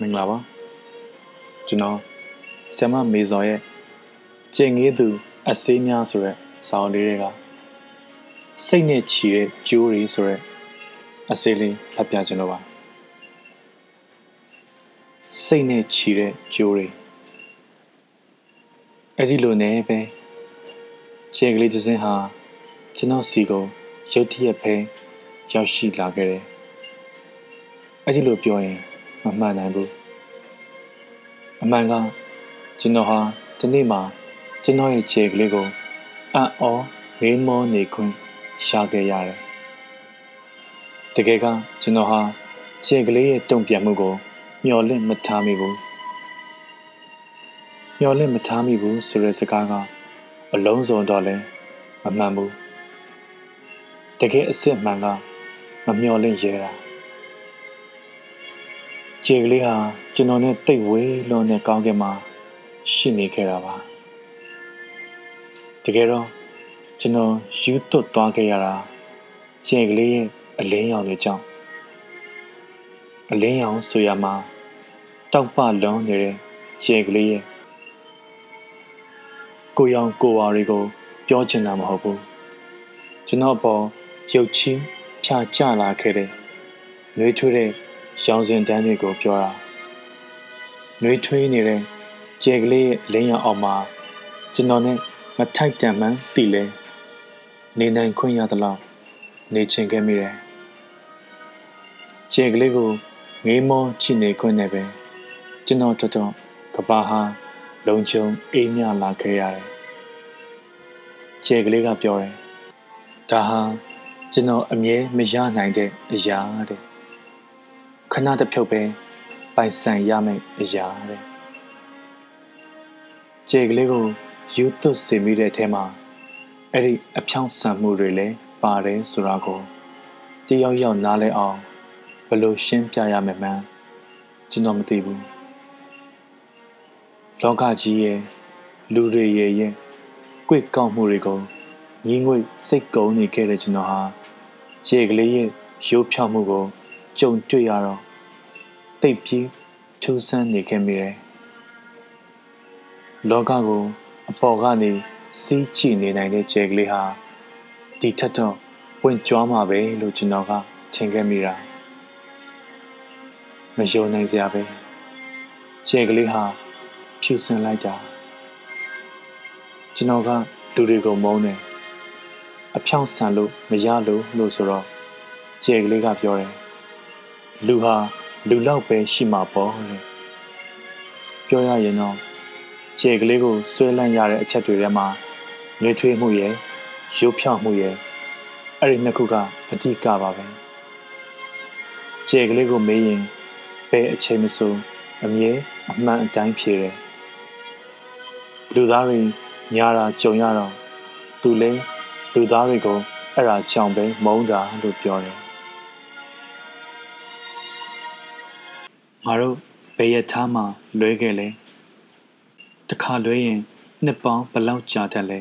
မင်္ဂလာပါကျွန်တော်ဆ iam မေဇော်ရဲ့ကျင်ငေးသူအစေးများဆိုတဲ့စာအုပ်လေးတွေကစိတ်နဲ့ချီတဲ့ကျိုးတွေဆိုတဲ့အစေးလေးဖတ်ပြကျွန်တော်ပါစိတ်နဲ့ချီတဲ့ကျိုးတွေအဲ့ဒီလိုနဲ့ပဲခြေကလေးတစ်စင်းဟာကျွန်တော်စီကိုရုတ်တရက်ပဲရောက်ရှိလာခဲ့တယ်အဲ့ဒီလိုပြောရင် မမှန်နိုင်ဘူးအမှန်ကကျွန်တော်ဟာဒီနေ့မှကျွန်တော်ရဲ့ခြေကလေးကိုအံ့ဩမေးမောနေခွင့်ရှာခဲ့ရတယ်တကယ်ကကျွန်တော်ဟာခြေကလေးရဲ့တုံ့ပြန်မှုကိုမျှော်လင့်မထားမိဘူးမျှော်လင့်မထားမိဘူးဆိုတဲ့စကားကအလုံးစုံတော့လဲမမှန်ဘူးတကယ်အစ်စ်မှန်ကမမျှော်လင့်ရဲတာ ခြေကလေးဟာကျွန်တော်နဲ့တိတ်ဝေးလွန်တဲ့ကောင်းကင်မှာရှိနေခဲ့တာပါတကယ်တော့ကျွန်တော်ယူသွတ်သွားခဲ့ရတာခြေကလေးရဲ့အလင်းရောင်တွေကြောင့်အလင်းရောင်ဆိုရမှာတောက်ပလုံးနေတဲ့ခြေကလေးရဲ့ကိုရောင်ကိုဝါတွေကိုပြောချင်တာမဟုတ်ဘူးကျွန်တော်ပေါ်ရုပ်ချင်းဖြာကျလာခဲ့တဲ့နှွေးထွေးတဲ့ ရောင်စင်တန်းတွေကိုပြောတာနှွေးထွေးနေတဲ့ကျဲကလေးရဲ့လင်းရောင်အောက်မှာကျွန်တော်နဲ့မထိုက်တန်မှန်းတည်လဲနေနိုင်ခွင့်ရသလောက်နေချင်ခဲ့မိတယ်ကျဲကလေးကိုငေးမောချစ်နေခွင့်နဲ့ပဲကျွန်တော်တော်တော်ကဘာဟာလုံခြုံအေးမြလာခဲ့ရတယ်ကျဲကလေးကပြောတယ်ဒါဟာကျွန်တော်အမြဲမရနိုင်တဲ့အရာတဲ့ ခဏတစ်ဖြုတ်ပဲပိုင်ဆိုင်ရမယ့်အရာတဲ့ခြေကလေးကိုယူသွတ်စေမိတဲ့အထဲမှာအဲ့ဒီအဖြောင့်ဆန်မှုတွေလည်းပါတယ်ဆိုတာကိုတယောက်ယောက်နားလဲအောင်ဘယ်လိုရှင်းပြရမယ်မှန်းကျွန်တော်မသိဘူးလောကကြီးရဲ့လူတွေရဲ့ရဲ့ကြွေကောက်မှုတွေကိုညီငွေစိတ်ကုံနေခဲ့တဲ့ကျွန်တော်ဟာခြေကလေးရဲ့ရိုးဖြောက်မှုကိုကြုံတွေ့ရတော့ တိတ်ပြီးထူးဆန်းနေခဲ့မိတယ်လောကကိုအပေါ်ကနေစီးကြည့်နေနိုင်တဲ့ကျဲကလေးဟာဒီထက်တော့ဝင်ကြွားမှာပဲလို့ကျွန်တော်ကထင်ခဲ့မိတာမယုံနိုင်စရာပဲကျဲကလေးဟာဖြူစင်လိုက်တာကျွန်တော်ကလူတွေကိုမုန်းတယ်အဖြောင့်ဆန်လို့မရလို့လို့ဆိုတော့ကျဲကလေးကပြောတယ်လူဟာ လူလောက်ပဲရှိမှာပေါ့တဲ့ပြောရရင်တော့ခြေကလေးကိုဆွဲလန့်ရတဲ့အချက်တွေထဲမှာနှွေးထွေးမှုရဲ့ရုပ်ဖြောင့်မှုရဲ့အဲ့ဒီနှစ်ခုကအဓိကပါပဲခြေကလေးကိုမေးရင်ဘယ်အချိန်မဆိုအမြဲအမှန်အတိုင်းဖြေတယ်လူသားတွေညာတာကြုံရတော့သူလဲလူသားတွေကိုအဲ့ဒါကြောင့်ပဲမုန်းတာလို့ပြောတယ် ငါတို့ဘယ်ရထားမှလွဲခဲ့လဲတခါလွဲရင်နှစ်ပေါင်းဘလောက်ကြာတတ်လဲ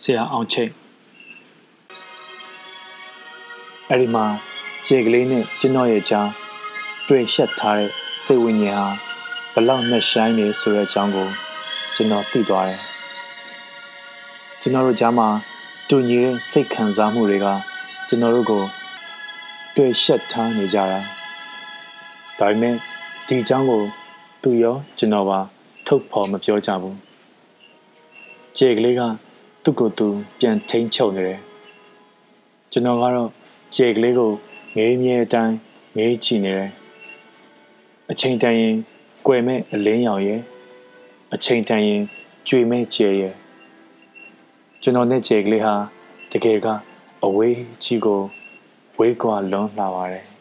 ဆရာအောင်ချိတ်အဲ့ဒီမှာခြေကလေးနဲ့ကျွန်တော်ရဲ့ကြားတွေ့ရှက်ထားတဲ့စိတ်ဝိညာဉ်ဟာဘလောက်နဲ့ရှိုင်းနေဆိုတဲ့အကြောင်းကို ကျွန်တော်သိသွားတယ်ကျွန်တော်တို့ကြားမှာတူညီတဲ့စိတ်ခံစားမှုတွေကကျွန်တော်တို့ကိုတွေ့ရှက်ထားနေကြတာ ဒါပေမဲ့ဒီအကြောင်းကိုသူရောကျွန်တော်ပါထုတ်ဖော်မပြောကြဘူး။ကြေကလေးကသူ့ကိုယ်သူပြန်ထိန်ချုပ်နေတယ်။ကျွန်တော်ကတော့ကြေကလေးကိုငေးမြဲအတိုင်းငေးကြည့်နေတယ်။အချိန်တန်ရင်ကွယ်မဲ့အလင်းရောင်ရဲ့အချိန်တန်ရင်ကြွေမဲ့ကြေရဲ့ကျွန်တော်နဲ့ကြေကလေးဟာတကယ်ကအဝေးကြီးကိုဝေးကွာလွန်လာပါတယ်။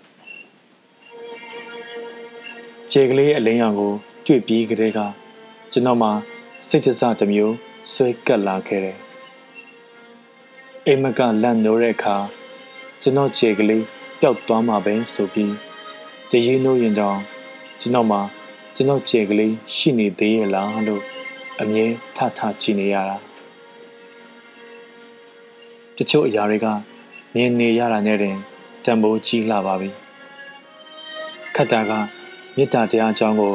ကြေကလေးအလင်းရောင်ကိုတွေ့ပြီးကလေးကကျွန်တော်မှာစိတ်တစတစ်မျိုးဆွဲကပ်လာခဲ့တယ်။အိမ်မကလန့်နိုးတဲ့အခါကျွန်တော်ခြေကလေးပျောက်သွားမှာပဲဆိုပြီးတရေနိုးရင်တောင်ကျွန်တော်မှာကျွန်တော်ခြေကလေးရှိနေသေးရဲ့လားလို့အမြဲထထကြည့်နေရတာ။တချို့အရာတွေကမြင်နေရတာနဲ့တင်တံပိုးကြီးလာပါပြီ။ခတ်တာက မေတ္တာတရားအကြောင်းကို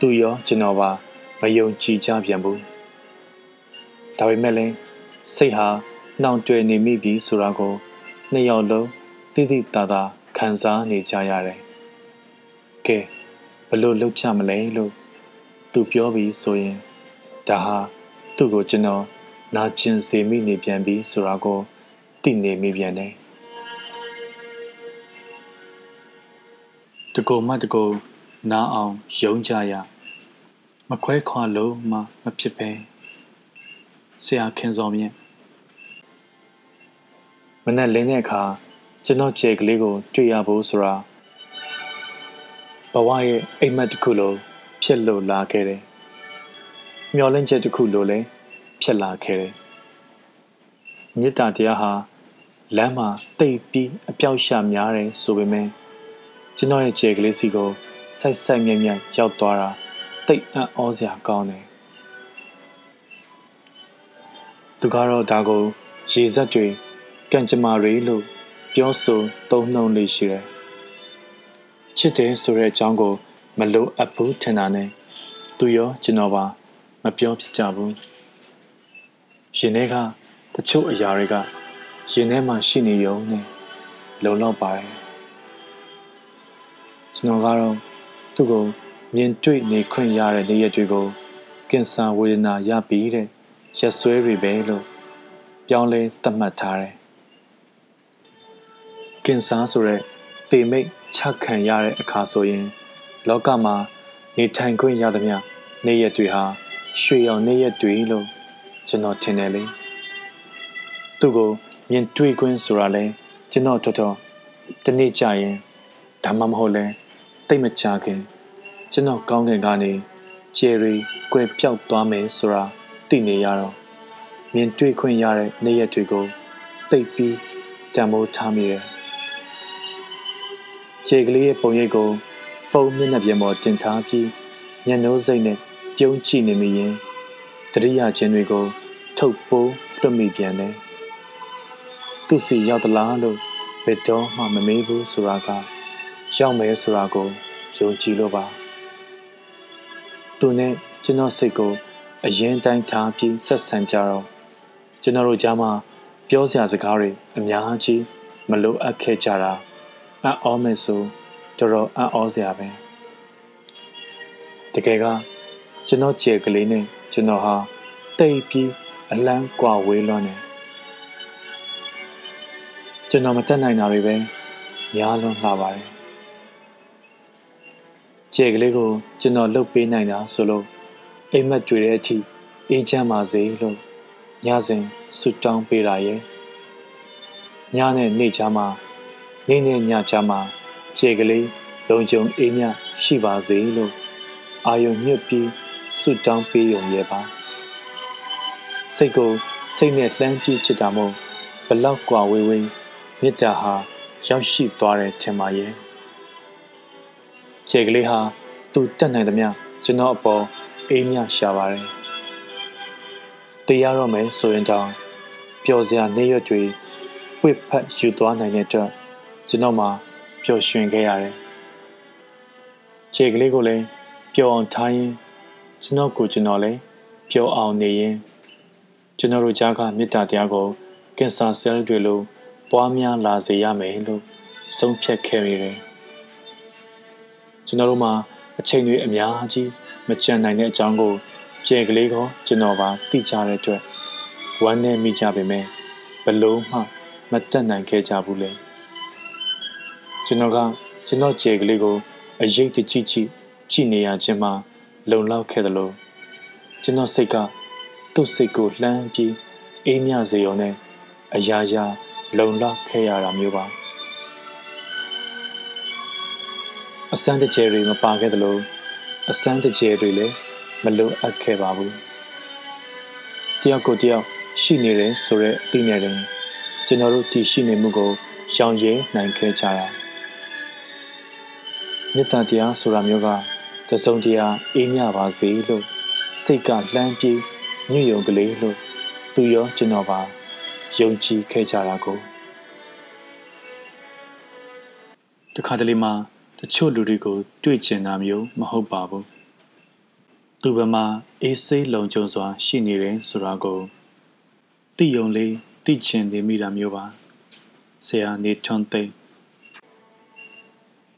သူရောကျွန်တော်ပါမယုံကြည်ကြပြန်ဘူးဒါပေမဲ့လည်းစိတ်ဟာနှောင့်တွယ်နေမိပြီဆိုတာကိုနှစ်ယောက်လုံးတိတိတသာခံစားနေကြရတယ်ကဲဘလို့လှုပ်ချမလဲလို့သူပြောပြီးဆိုရင်ဒါဟာသူ့ကိုကျွန်တော်နာကျင်စေမိနေပြန်ပြီဆိုတာကိုသိနေမိပြန်တယ်တကူမတကူ နားအောင်ယုံကြရမခွဲခွာလို့မှမဖြစ်ပဲဆရာခင်စောမြင့်မနဲ့လင်းတဲ့အခါကျွန်တော်ခြေကလေးကိုတွေ့ရဖို့ဆိုတာဘဝရဲ့အိမ်မက်တစ်ခုလိုဖြစ်လို့လာခဲ့တယ်မျောလင့်ချက်တစ်ခုလိုလည်းဖြစ်လာခဲ့တယ်မေတ္တာတရားဟာလမ်းမှာတိတ်ပြီးအပြောက်ရှာများတယ်ဆိုပေမဲ့ကျွန်တော်ရဲ့ခြေကလေးစီကို ဆိုက်ဆိုက်မြက်မြက်ရောက်သွားတာတိတ်အံ့ဩစရာကောင်းတယ်သူကတော့ဒါကိုရေစက်တွေကံကြမ္မာတွေလို့ပြောဆိုသုံးနှုံလေးရှိတယ်ချစ်တယ်ဆိုတဲ့အကြောင်းကို မလိုအပ်ဘူးထင်တာနဲ့သူရောကျွန်တော်ပါ မပြောဖြစ်ကြဘူးရှင်ထဲကတချို့အရာတွေကရင်ထဲမှာရှိနေရုံနဲ့လုံလောက်ပါတယ်ကျွန်တော်ကတော့ သူ့ကိုမြင်တွေ့နေခွင့်ရတဲ့နေရာတွေကိုကင်ဆာဝေဒနာရပြီးတဲ့ရက်ဆွဲတွေပဲလို့ပြောင်းလဲသတ်မှတ်ထားတယ်ကင်ဆာဆိုတဲ့ပေမိတ်ချခံရတဲ့အခါဆိုရင် လောကမှာနေထိုင်ခွင့်ရသမျှနေရက်တွေဟာရွှေရောင်နေရက်တွေလို့ကျွန်တော်ထင်တယ်လေသူ့ကိုမြင်တွေ့ခွင့်ဆိုတာလဲကျွန်တော်တော်တော်တနေ့ကြာရင်ဒါမှမဟုတ်လဲ တိတ်မကြခင်ကျွန်တော်ကောင်းကင်ကနေကျယ်ရီကွယ်ပြောက်သွားမယ်ဆိုတာသိနေရတော့မြင်တွေ့ခွင့်ရတဲ့နေ့ရက်တွေကိုတိတ်ပြီးတံမိုးထားမိတယ်ခြေကလေးရဲ့ပုံရိပ်ကိုဖုန်းမျက်နှာပြင်ပေါ်တင်ထားပြီးညနှိုးစိတ်နဲ့ပြုံးကြည့်နေမိရင်တတိယချင်းတွေကို ထုတ်ပိုးလွတ်မိပြန်တယ်သူစီရောက်သလားလို့ဘယ်တော့မှမမေးဘူးဆိုတာက ရောက်မယ်ဆိုတာကိုယုံကြည်လို့ပါသူနဲ့ကျွန်တော်စိတ်ကိုအရင်တိုင်းထားပြီးဆက်ဆံကြတော့ကျွန်တော်တို့ကြားမှာပြောစရာစကားတွေအများကြီးမလိုအပ်ခဲ့ကြတာအံ့ဩမယ်ဆိုတော်တော်အံ့ဩစရာပဲတကယ်ကကျွန်တော်ကြဲကလေးနဲ့ကျွန်တော်ဟာတိတ်ပြီးအလန်းကွာဝေးလွန်းတယ်ကျွန်တော်မတက်နိုင်တာတွေပဲများလွန်းလာပါတယ် ကြဲကလေးကိုကျွန်တော်လှုပ်ပေးနိုင်တာဆိုလို့အိမ်မက်တွေ့တဲ့အထိအေးချမ်းပါစေလို့ညစဉ်ဆုတောင်းပေးတာရဲ့ညနဲ့နေ့ချာမှာနေ့နဲ့ညချာမှာကြဲကလေးလုံခြုံအေးမြရှိပါစေလို့အာယုံညွတ်ပြီးဆုတောင်းပေးရုံရဲ့ပါစိတ်ကိုစိတ်နဲ့လှမ်းပြည့်ချစ်တာမို့ဘလောက်กว่าဝေးဝေးမေတ္တာဟာရောက်ရှိသွားတယ်ထင်ပါရဲ့ ခြေကလေးဟာသူတက်နိုင်သမျှကျွန်တော်အပေါ်အေးမြရှာပါတယ်တရားရမယ်ဆိုရင်တောင်ပျော်စရာနေရွက်တွေပွေဖက်ယူသွားနိုင်တဲ့အတွက်ကျွန်တော်မှပျော်ရွှင်ခဲ့ရတယ်ခြေကလေးကိုလည်းပျော်အောင်ထားရင်ကျွန်တော်ကိုကျွန်တော်လည်းပျော်အောင်နေရင်ကျွန်တော်တို့ကြားကမေတ္တာတရားကိုကင်ဆာဆဲလ်တွေလိုပွားများလာစေရမယ်လို့ဆုံးဖြတ်ခဲ့ရတယ် ကျွန်တော်တို့မှာအချိန်တွေအများကြီးမကြံနိုင်တဲ့အကြောင်းကိုကြဲကလေးကကျွန်တော်ပါသိကြတဲ့အတွက်ဝမ်းနဲ့မိကြပေမဲ့ဘလို့မှမတက်နိုင်ခဲ့ကြဘူးလေကျွန်တော်ကကျွန်တော်ကြဲကလေးကိုအရေးတကြီးကြီးကြည့်နေရခြင်းမှာလုံလောက်ခဲ့တယ်လို့ကျွန်တော်စိတ်ကသူ့စိတ်ကိုလှမ်းပြီးအေးမြစေရုံနဲ့အရာရာလုံလောက်ခဲ့ရတာမျိုးပါ အစမ်းတကျယ်တွေမပါခဲ့သလိုအစမ်းတကျယ်တွေလည်းမလိုအပ်ခဲ့ပါဘူးတယောက်ကိုတယောက်ရှိနေတယ်ဆိုတဲ့အသိနဲ့တင်ကျွန်တော်တို့တည်ရှိနေမှုကိုရှောင်ရဲနိုင်ခဲ့ကြတာမေတ္တာတရားဆိုတာမျိုးကတစုံတရာအေးမြပါစေလို့စိတ်ကလှမ်းပြေးညှို့ယုံကလေးလို့သူရောကျွန်တော်ပါယုံကြည်ခဲ့ကြတာကိုတခါတလေမှာ တချို့လူတွေကိုတွေ့ကျင်တာမျိုးမဟုတ်ပါဘူးသူဘမှာအေးဆေးလုံခြုံစွာ ရှိနေတယ်ဆိုတာကိုသိယုံလေးသိချင်နေမိတာမျိုးပါဆရာနေထွန်းသိ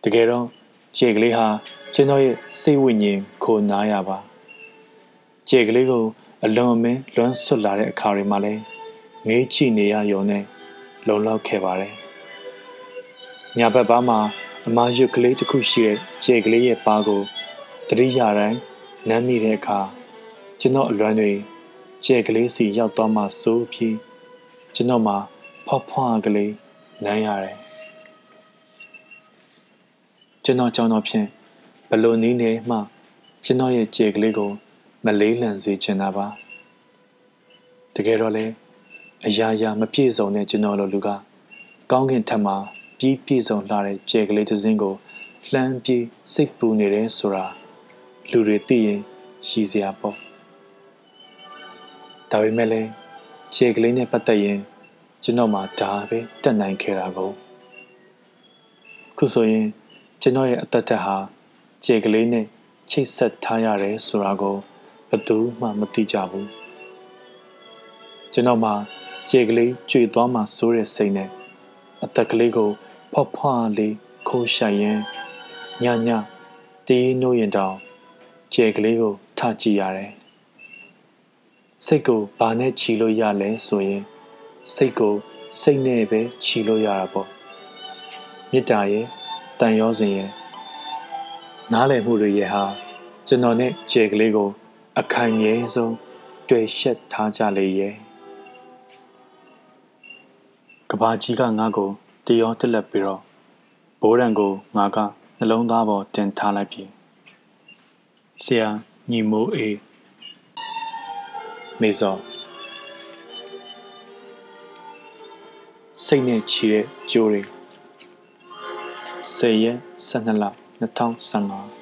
တကယ်တော့ခြေကလေးဟာကျွန်တော်ရဲ့စိတ်ဝိညာဉ်ခိုနားရပါခြေကလေးကိုအလွန်အမင်းလွမ်းဆွတ်လာတဲ့အခါတွေမှာလည်းငေးကြည့်နေရရုံနဲ့လုံလောက်ခဲ့ပါတယ်ညာဘက်ပါးမှာ အမာရွတ်ကလေးတစ်ခုရှိတဲ့ခြေကလေးရဲ့ပါးကိုတတိယတိုင်းနမ်းမိတဲ့အခါကျွန်တော်အလွမ်းတွေခြေကလေးစီရောက်သွားမှစိုးပြီးကျွန်တော်မှာဖွားဖွားကလေးနမ်းရတယ်ကျွန်တော်ကြောင့်တော့ဖြင့်ဘလို့နည်းနေမှ ကျွန်တော်ရဲ့ခြေကလေးကိုမလေးလံစေချင်တာပါတကယ်တော့လေအရာရာမပြည့်စုံတဲ့ကျွန်တော်လိုလူကကောင်းကင်ထက်မှာ ပြီးပြည့်စုံလာတဲ့ခြေကလေးတစ်စင်းကိုလှမ်းပြီးစိတ်ပူနေတယ်ဆိုတာလူတွေသိရင်ရည်စရာပေါ့ဒါပေမဲ့လည်းခြေကလေးနဲ့ပတ်သက်ရင်ကျွန်တော်မှဒါပဲတက်နိုင်ခဲ့တာကိုခုဆိုရင်ကျွန်တော်ရဲ့အသက်သက်ဟာခြေကလေးနဲ့ချိတ်ဆက်ထားရတယ်ဆိုတာကိုဘယ်သူမှမသိကြဘူးကျွန်တော်မှခြေကလေးကြွေသွားမှစိုးတဲ့စိတ်နဲ့အသက်ကလေးကို ဖွားဖွားလေးခိုးရှိုက်ရင်ညညတေးနိုးရင်တောင်ခြေကလေးကိုထကြည့်ရတယ်စိတ်ကိုဘာနဲ့ခြီလို့ရလဲဆိုရင်စိတ်ကိုစိတ်နဲ့ပဲခြီလို့ရတာပေါ့မေတ္တာရဲ့တန်ရောစဉ်ရဲ့နားလည်မှုတွေရဲ့ဟာကျွန်တော်နဲ့ခြေကလေးကို အခိုင်အမြဲဆုံးတွေ့ရှက်ထားကြလေရဲ့ကဘာကြီးကငါ့ကို တရောတက်လက်ပြီးတော့ဘိုးရန်ကိုငါကနှလုံးသားပေါ်တင်ထားလိုက်ပြီဆရာညီမိုးအေးမေဇော်စိတ်နဲ့ချီတဲ့ကြိုးတွေ10ရက်12လ2015